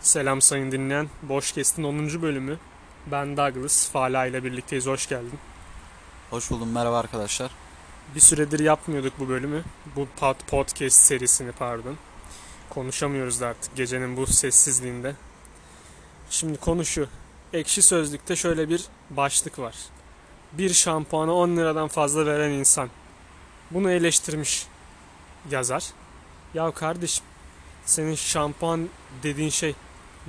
Selam sayın dinleyen. Boş Kest'in 10. bölümü. Ben Douglas. Fala ile birlikteyiz. Hoş geldin. Hoş buldum. Merhaba arkadaşlar. Bir süredir yapmıyorduk bu bölümü. Bu pod podcast serisini pardon. Konuşamıyoruz da artık gecenin bu sessizliğinde. Şimdi konu şu. Ekşi Sözlük'te şöyle bir başlık var. Bir şampuana 10 liradan fazla veren insan. Bunu eleştirmiş yazar. Ya kardeşim senin şampuan dediğin şey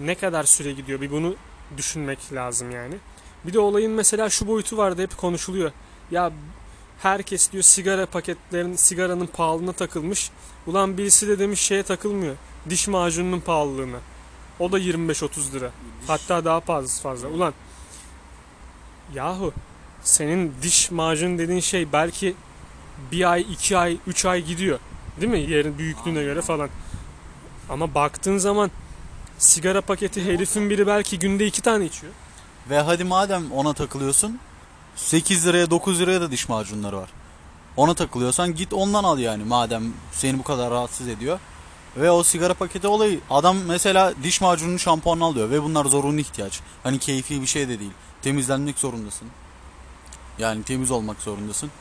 ne kadar süre gidiyor bir bunu düşünmek lazım yani. Bir de olayın mesela şu boyutu vardı hep konuşuluyor. Ya herkes diyor sigara paketlerin sigaranın pahalılığına takılmış. Ulan birisi de demiş şeye takılmıyor. Diş macununun pahalılığına. O da 25-30 lira. Hatta daha fazla fazla. Ulan yahu senin diş macun dediğin şey belki bir ay, iki ay, üç ay gidiyor. Değil mi? Yerin büyüklüğüne göre falan. Ama baktığın zaman sigara paketi herifin biri belki günde iki tane içiyor. Ve hadi madem ona takılıyorsun 8 liraya 9 liraya da diş macunları var. Ona takılıyorsan git ondan al yani madem seni bu kadar rahatsız ediyor. Ve o sigara paketi olayı adam mesela diş macununu şampuanını alıyor ve bunlar zorunlu ihtiyaç. Hani keyfi bir şey de değil. Temizlenmek zorundasın. Yani temiz olmak zorundasın.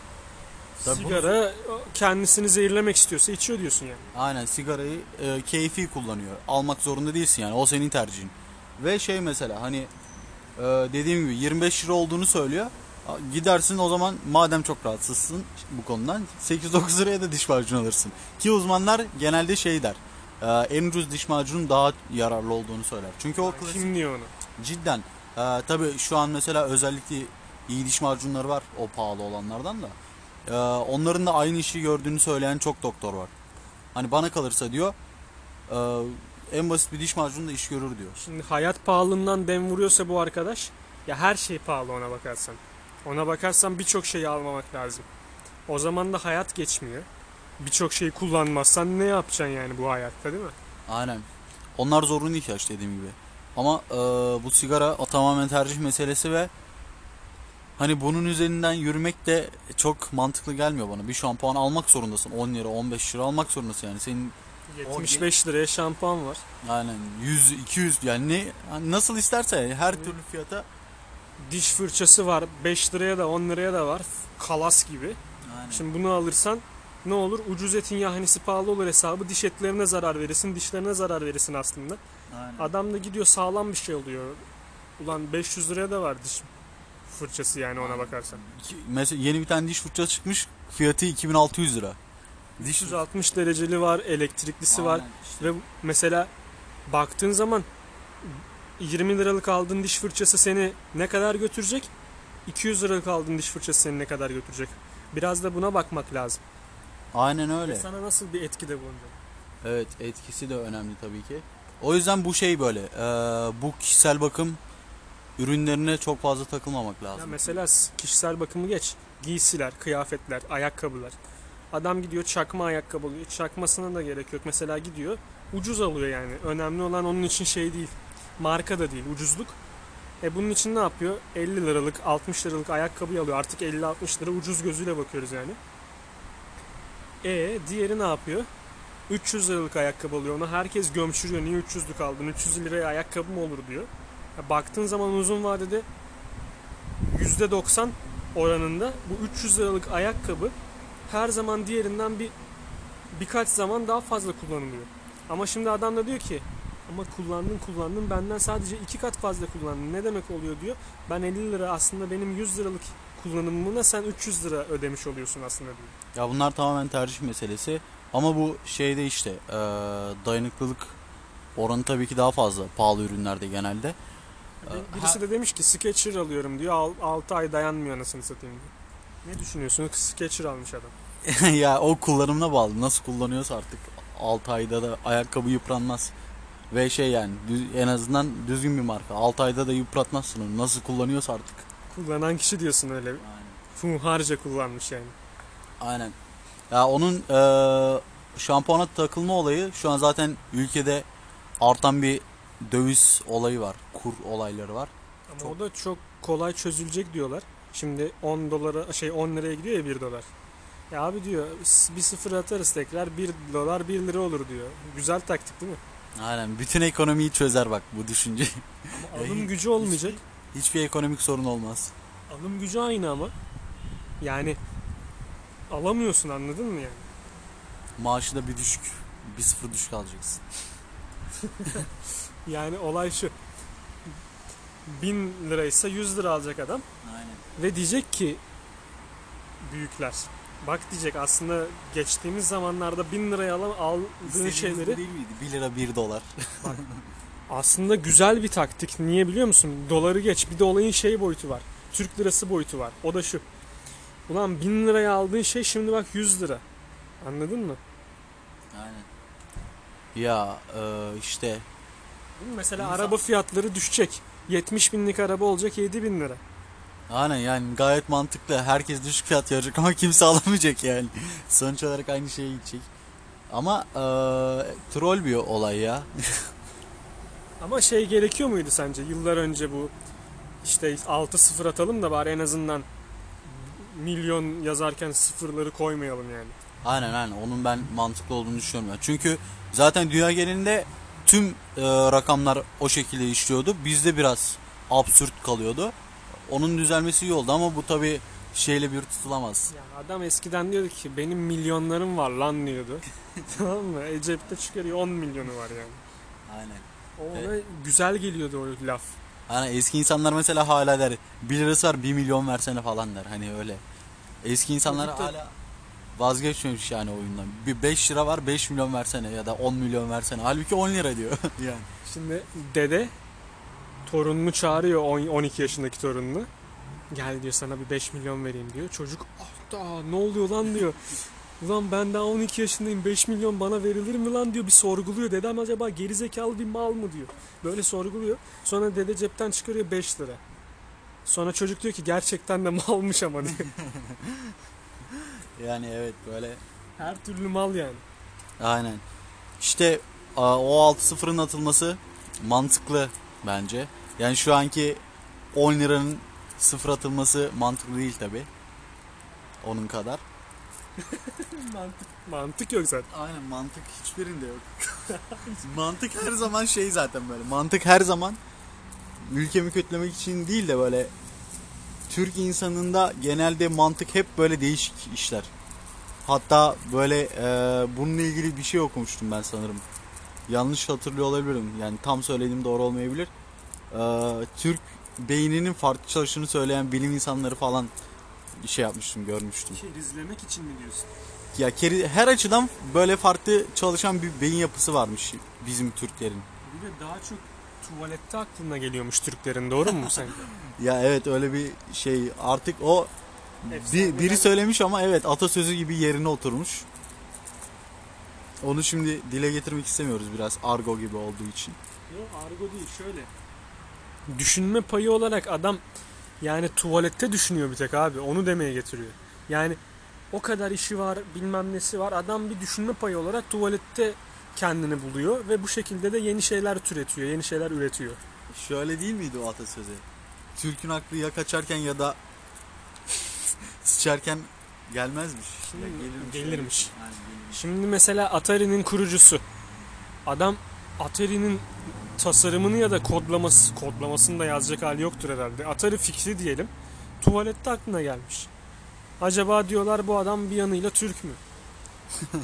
Tabii Sigara kendisini zehirlemek istiyorsa içiyor diyorsun yani. Aynen sigarayı e, keyfi kullanıyor. Almak zorunda değilsin yani. O senin tercihin. Ve şey mesela hani e, dediğim gibi 25 lira olduğunu söylüyor. Gidersin o zaman madem çok rahatsızsın bu konudan 8-9 liraya da diş macunu alırsın. Ki uzmanlar genelde şey der. e, en ucuz diş macunun daha yararlı olduğunu söyler. Çünkü o klasik Kim diyor onu? cidden. E, tabii şu an mesela özellikle iyi diş macunları var o pahalı olanlardan da. E, onların da aynı işi gördüğünü söyleyen çok doktor var. Hani bana kalırsa diyor e, en basit bir diş macunu da iş görür diyor. Şimdi hayat pahalılığından dem vuruyorsa bu arkadaş ya her şey pahalı ona bakarsan. Ona bakarsan birçok şeyi almamak lazım. O zaman da hayat geçmiyor. Birçok şeyi kullanmazsan ne yapacaksın yani bu hayatta değil mi? Aynen. Onlar zorunlu ihtiyaç dediğim gibi. Ama e, bu sigara tamamen tercih meselesi ve hani bunun üzerinden yürümek de çok mantıklı gelmiyor bana. Bir şampuan almak zorundasın. 10 lira 15 lira almak zorundasın yani. Senin 75 liraya şampuan var. aynen 100 200 yani ne hani nasıl isterse her türlü fiyata Diş fırçası var. 5 liraya da 10 liraya da var. Kalas gibi. Aynen. Şimdi bunu alırsan ne olur? Ucuz etin yahnisi pahalı olur hesabı. Diş etlerine zarar verirsin. Dişlerine zarar verirsin aslında. Aynen. Adam da gidiyor sağlam bir şey oluyor. Ulan 500 liraya da var diş fırçası yani ona bakarsan. Mesela yeni bir tane diş fırçası çıkmış. Fiyatı 2600 lira. Diş 360 dereceli var, elektriklisi var. Aynen işte. Ve mesela baktığın zaman 20 liralık aldığın diş fırçası seni ne kadar götürecek? 200 liralık aldığın diş fırçası seni ne kadar götürecek? Biraz da buna bakmak lazım. Aynen öyle. Sana nasıl bir etkide bulunacak? Evet etkisi de önemli tabii ki. O yüzden bu şey böyle e, bu kişisel bakım ürünlerine çok fazla takılmamak Ya lazım. mesela s- kişisel bakımı geç. Giysiler, kıyafetler, ayakkabılar. Adam gidiyor çakma ayakkabı alıyor. Çakmasına da gerek yok. Mesela gidiyor ucuz alıyor yani. Önemli olan onun için şey değil. Marka da değil, ucuzluk. E bunun için ne yapıyor? 50 liralık, 60 liralık ayakkabı alıyor. Artık 50-60 lira ucuz gözüyle bakıyoruz yani. E diğeri ne yapıyor? 300 liralık ayakkabı alıyor. Ona herkes gömçürüyor. Niye 300'lük aldın? 300 liraya ayakkabı mı olur diyor. Baktığın zaman uzun vadede %90 oranında bu 300 liralık ayakkabı her zaman diğerinden bir birkaç zaman daha fazla kullanılıyor. Ama şimdi adam da diyor ki ama kullandın kullandın benden sadece iki kat fazla kullandın. Ne demek oluyor diyor. Ben 50 lira aslında benim 100 liralık kullanımına sen 300 lira ödemiş oluyorsun aslında diyor. Ya bunlar tamamen tercih meselesi. Ama bu şeyde işte dayanıklılık oranı tabii ki daha fazla pahalı ürünlerde genelde. Bir- Birisi de demiş ki Skechers alıyorum diyor. 6 ay dayanmıyor anasını satayım diyor. Ne düşünüyorsun? Skechers almış adam. ya o kullanımına bağlı. Nasıl kullanıyorsa artık 6 ayda da ayakkabı yıpranmaz. Ve şey yani düz- en azından düzgün bir marka. 6 ayda da yıpratmazsın onu. Nasıl kullanıyorsa artık. Kullanan kişi diyorsun öyle. Funharca kullanmış yani. Aynen. Ya onun eee şampuana takılma olayı şu an zaten ülkede artan bir döviz olayı var. Kur olayları var. Ama Çok- o da çok kolay çözülecek diyorlar. Şimdi 10 dolara şey 10 liraya gidiyor ya 1 dolar. Ya abi diyor bir sıfır atarız tekrar 1 dolar 1 lira olur diyor. Güzel taktik değil mi? Aynen bütün ekonomiyi çözer bak bu düşünce. Ama alım gücü olmayacak. Hiçbir ekonomik sorun olmaz. Alım gücü aynı ama. Yani alamıyorsun anladın mı yani? Maaşı da bir düşük. Bir sıfır düşük alacaksın. Yani olay şu. 1000 liraysa 100 lira alacak adam Aynen. ve diyecek ki büyükler bak diyecek aslında geçtiğimiz zamanlarda 1000 liraya alan aldığın şeyleri değil miydi? 1 lira 1 dolar. aslında güzel bir taktik. Niye biliyor musun? Doları geç. Bir de olayın şey boyutu var. Türk lirası boyutu var. O da şu. Ulan 1000 liraya aldığın şey şimdi bak 100 lira. Anladın mı? Aynen. Ya e, işte Mesela İnsan- araba fiyatları düşecek. 70 binlik araba olacak 7 bin lira. aynen yani gayet mantıklı. Herkes düşük fiyat verecek ama kimse alamayacak yani. Sonuç olarak aynı şeye gidecek. Ama e, troll bir olay ya. Ama şey gerekiyor muydu sence? Yıllar önce bu işte 6-0 atalım da bari en azından milyon yazarken sıfırları koymayalım yani. Aynen aynen onun ben mantıklı olduğunu düşünüyorum. Çünkü zaten dünya genelinde tüm e, rakamlar o şekilde işliyordu. Bizde biraz absürt kalıyordu. Onun düzelmesi iyi oldu ama bu tabi şeyle bir tutulamaz. Ya adam eskiden diyordu ki benim milyonlarım var lan diyordu. tamam mı? E cepte çıkarıyor 10 milyonu var yani. Aynen. O ona güzel geliyordu o laf. Hani eski insanlar mesela hala der 1 lirası var 1 milyon versene falan der. Hani öyle. Eski insanlar hala vazgeçmemiş yani oyundan. Bir 5 lira var 5 milyon versene ya da 10 milyon versene. Halbuki 10 lira diyor yani. Şimdi dede torununu çağırıyor on- 12 yaşındaki torununu. Gel diyor sana bir 5 milyon vereyim diyor. Çocuk ah da ne oluyor lan diyor. Ulan ben daha 12 yaşındayım 5 milyon bana verilir mi lan diyor bir sorguluyor. Dedem acaba gerizekalı bir mal mı diyor. Böyle sorguluyor. Sonra dede cepten çıkarıyor 5 lira. Sonra çocuk diyor ki gerçekten de malmış ama diyor. Yani evet böyle Her türlü mal yani. Aynen. İşte a, o 6-0'ın atılması mantıklı bence. Yani şu anki 10 liranın sıfır atılması mantıklı değil tabi. Onun kadar. Mantık, mantık yok zaten. Aynen mantık hiçbirinde yok. mantık her zaman şey zaten böyle. Mantık her zaman ülkemi kötülemek için değil de böyle Türk insanında genelde mantık hep böyle değişik işler. Hatta böyle e, bununla ilgili bir şey okumuştum ben sanırım. Yanlış hatırlıyor olabilirim. Yani tam söylediğim doğru olmayabilir. E, Türk beyninin farklı çalıştığını söyleyen bilim insanları falan şey yapmıştım, görmüştüm. Kerizlemek için mi diyorsun? Ya keri, her açıdan böyle farklı çalışan bir beyin yapısı varmış bizim Türklerin. Bir de daha çok tuvalette aklına geliyormuş Türklerin doğru mu sen? Ya evet öyle bir şey artık o bir, biri söylemiş ama evet atasözü gibi yerine oturmuş. Onu şimdi dile getirmek istemiyoruz biraz argo gibi olduğu için. Yok argo değil şöyle. Düşünme payı olarak adam yani tuvalette düşünüyor bir tek abi onu demeye getiriyor. Yani o kadar işi var bilmem nesi var adam bir düşünme payı olarak tuvalette kendini buluyor ve bu şekilde de yeni şeyler türetiyor, yeni şeyler üretiyor. Şöyle değil miydi o atasözü? Türk'ün aklı ya kaçarken ya da sıçarken gelmezmiş. Ya Hmm, gelirmiş. Aynen, gelirmiş. Şimdi mesela Atari'nin kurucusu. Adam Atari'nin tasarımını ya da kodlaması, kodlamasını da yazacak hali yoktur herhalde. Atari fikri diyelim. Tuvalette aklına gelmiş. Acaba diyorlar bu adam bir yanıyla Türk mü?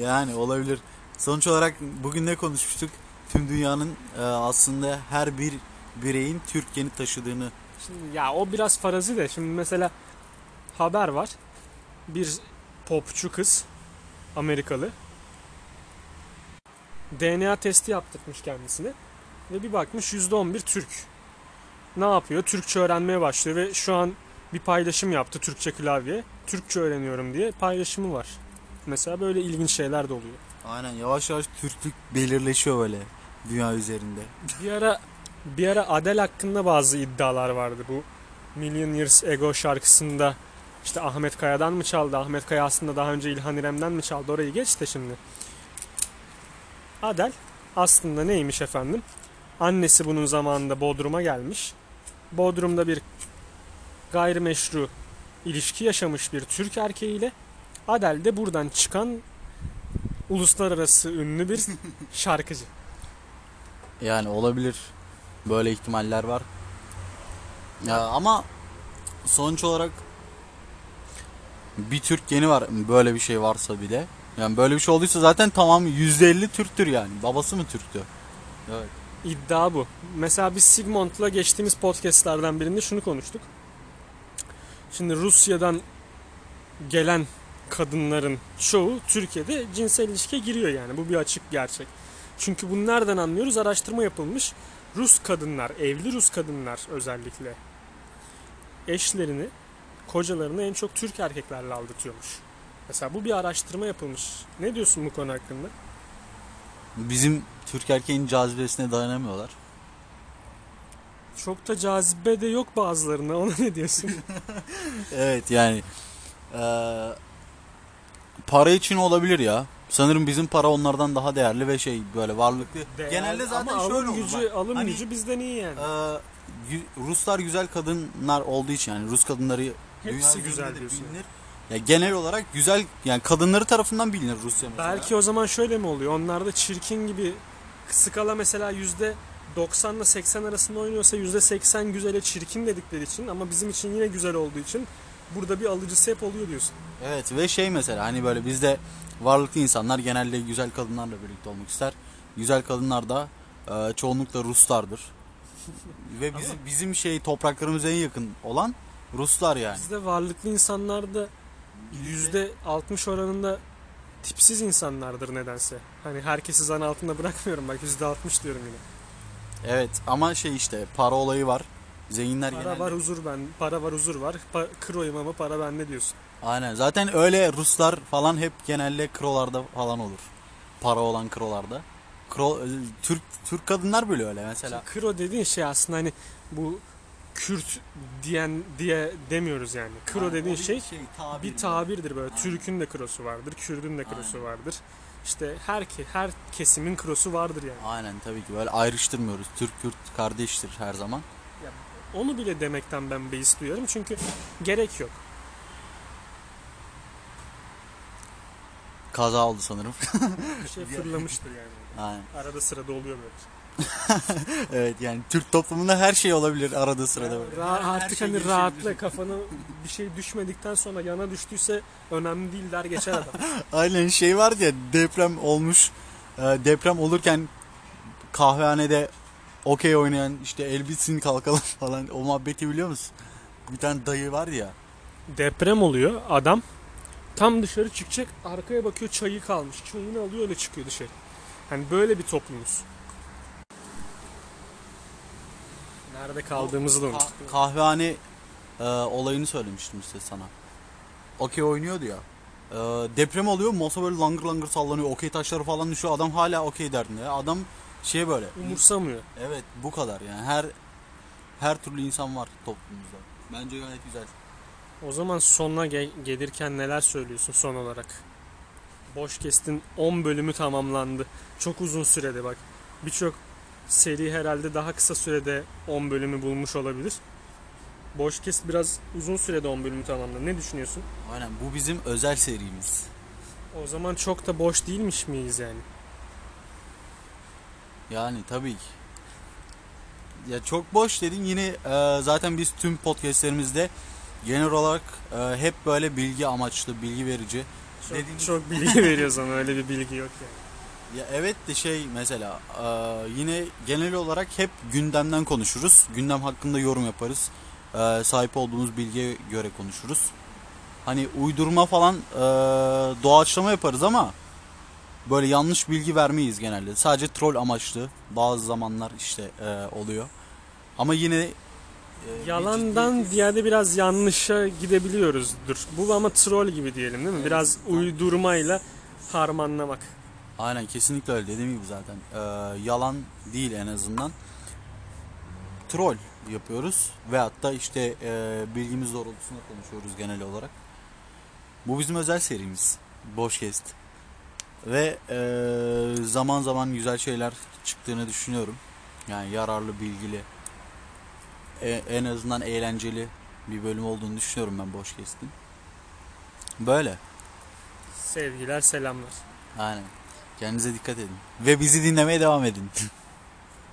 Yani olabilir. Sonuç olarak bugün ne konuşmuştuk? Tüm dünyanın e, aslında her bir bireyin Türk taşıdığını. Şimdi ya o biraz farazi de. Şimdi mesela haber var. Bir popçu kız Amerikalı DNA testi yaptırmış kendisine ve bir bakmış %11 Türk. Ne yapıyor? Türkçe öğrenmeye başlıyor ve şu an bir paylaşım yaptı Türkçe klavye. Türkçe öğreniyorum diye paylaşımı var. Mesela böyle ilginç şeyler de oluyor. Aynen yavaş yavaş Türklük belirleşiyor böyle dünya üzerinde. Bir ara bir ara Adele hakkında bazı iddialar vardı. Bu Million Years Ago şarkısında işte Ahmet Kaya'dan mı çaldı? Ahmet Kaya aslında daha önce İlhan İrem'den mi çaldı? Orayı geç de şimdi. Adele aslında neymiş efendim? Annesi bunun zamanında Bodrum'a gelmiş. Bodrum'da bir gayrimeşru ilişki yaşamış bir Türk erkeğiyle. Adele de buradan çıkan uluslararası ünlü bir şarkıcı. Yani olabilir. Böyle ihtimaller var. Ya ama sonuç olarak bir Türk geni var böyle bir şey varsa bile. Yani böyle bir şey olduysa zaten tamam %50 Türktür yani. Babası mı Türktü? Evet. İddia bu. Mesela biz Sigmund'la geçtiğimiz podcastlardan birinde şunu konuştuk. Şimdi Rusya'dan gelen kadınların çoğu Türkiye'de cinsel ilişkiye giriyor yani. Bu bir açık gerçek. Çünkü bunu nereden anlıyoruz? Araştırma yapılmış. Rus kadınlar, evli Rus kadınlar özellikle eşlerini, kocalarını en çok Türk erkeklerle aldatıyormuş. Mesela bu bir araştırma yapılmış. Ne diyorsun bu konu hakkında? Bizim Türk erkeğin cazibesine dayanamıyorlar. Çok da cazibe de yok bazılarına. Ona ne diyorsun? Evet yani para için olabilir ya. Sanırım bizim para onlardan daha değerli ve şey böyle varlıklı. Genelde zaten Ama şöyle alım olur. gücü, bak. alım Hani, gücü bizden iyi yani. gü- Ruslar güzel kadınlar olduğu için yani Rus kadınları Hepsi güzel diyorsun. bilinir. Ya genel olarak güzel yani kadınları tarafından bilinir Rusya mesela. Belki o zaman şöyle mi oluyor? Onlar da çirkin gibi skala mesela yüzde 90 ile 80 arasında oynuyorsa yüzde 80 güzele çirkin dedikleri için ama bizim için yine güzel olduğu için burada bir alıcısı hep oluyor diyorsun. Evet ve şey mesela hani böyle bizde varlıklı insanlar genelde güzel kadınlarla birlikte olmak ister. Güzel kadınlar da e, çoğunlukla Ruslardır. ve bizim, bizim şey topraklarımıza en yakın olan Ruslar yani. Bizde varlıklı insanlar da yüzde 60 oranında tipsiz insanlardır nedense. Hani herkesi zan altında bırakmıyorum bak yüzde 60 diyorum yine. Evet ama şey işte para olayı var. Zenginler Para genelde. var huzur ben, para var huzur var. Pa- kroyum ama para bende diyorsun. Aynen zaten öyle Ruslar falan hep genelde krolarda falan olur. Para olan krolarda. Kro, Türk Türk kadınlar böyle öyle mesela. Kro dediğin şey aslında hani bu Kürt diyen diye demiyoruz yani. Kro dediğin şey bir tabirdir böyle. Aynen. Türk'ün de krosu vardır, Kürdün de krosu Aynen. vardır. İşte her her kesimin krosu vardır yani. Aynen tabii ki böyle ayrıştırmıyoruz. Türk Kürt kardeştir her zaman. Onu bile demekten ben beis duyuyorum çünkü gerek yok. Kaza oldu sanırım. Bir şey fırlamıştır yani. Aynen. Arada sırada oluyor böyle. Evet yani Türk toplumunda her şey olabilir arada sırada. böyle. Ra- Her artık şey hani gelişebilir. rahatla kafana bir şey düşmedikten sonra yana düştüyse önemli değil der geçer adam. Aynen şey vardı ya deprem olmuş. e, Deprem olurken kahvehanede okey oynayan işte el bitsin kalkalım falan o muhabbeti biliyor musun? Bir tane dayı var ya. Deprem oluyor adam tam dışarı çıkacak arkaya bakıyor çayı kalmış. Çayını alıyor öyle çıkıyor dışarı. Hani böyle bir toplumuz. Nerede kaldığımızı da Ka- unuttuk. kahvehane e, olayını söylemiştim işte sana. Okey oynuyordu ya. E, deprem oluyor masa böyle langır langır sallanıyor. Okey taşları falan düşüyor. Adam hala okey derdinde. Adam şey böyle. Umursamıyor. Evet bu kadar yani. Her her türlü insan var toplumumuzda. Bence gayet güzel. O zaman sonuna ge- gelirken neler söylüyorsun son olarak? Boş Kest'in 10 bölümü tamamlandı. Çok uzun sürede bak. Birçok seri herhalde daha kısa sürede 10 bölümü bulmuş olabilir. Boş Kest biraz uzun sürede 10 bölümü tamamladı. Ne düşünüyorsun? Aynen bu bizim özel serimiz. O zaman çok da boş değilmiş miyiz yani? Yani tabii ki. Ya çok boş dedin yine e, zaten biz tüm podcastlerimizde genel olarak e, hep böyle bilgi amaçlı, bilgi verici. Çok, Dediğiniz- çok bilgi veriyoruz ama öyle bir bilgi yok yani. Ya evet de şey mesela e, yine genel olarak hep gündemden konuşuruz. Gündem hakkında yorum yaparız. E, sahip olduğumuz bilgiye göre konuşuruz. Hani uydurma falan e, doğaçlama yaparız ama böyle yanlış bilgi vermeyiz genelde. Sadece troll amaçlı bazı zamanlar işte e, oluyor. Ama yine e, bir Yalandan ciddiyeti- ziyade biraz yanlışa gidebiliyoruzdur. Bu ama troll gibi diyelim değil mi? Evet. Biraz uydurmayla harmanlamak. Aynen kesinlikle öyle dediğim gibi zaten. Ee, yalan değil en azından. Troll yapıyoruz. Veyahut da işte e, bilgimiz doğrultusunda konuşuyoruz genel olarak. Bu bizim özel serimiz. Boş Kest. Ve e, zaman zaman güzel şeyler çıktığını düşünüyorum. Yani yararlı, bilgili. e- en azından eğlenceli bir bölüm olduğunu düşünüyorum ben Boş Kest'in. Böyle. Sevgiler, selamlar. Aynen. Kendinize dikkat edin. Ve bizi dinlemeye devam edin.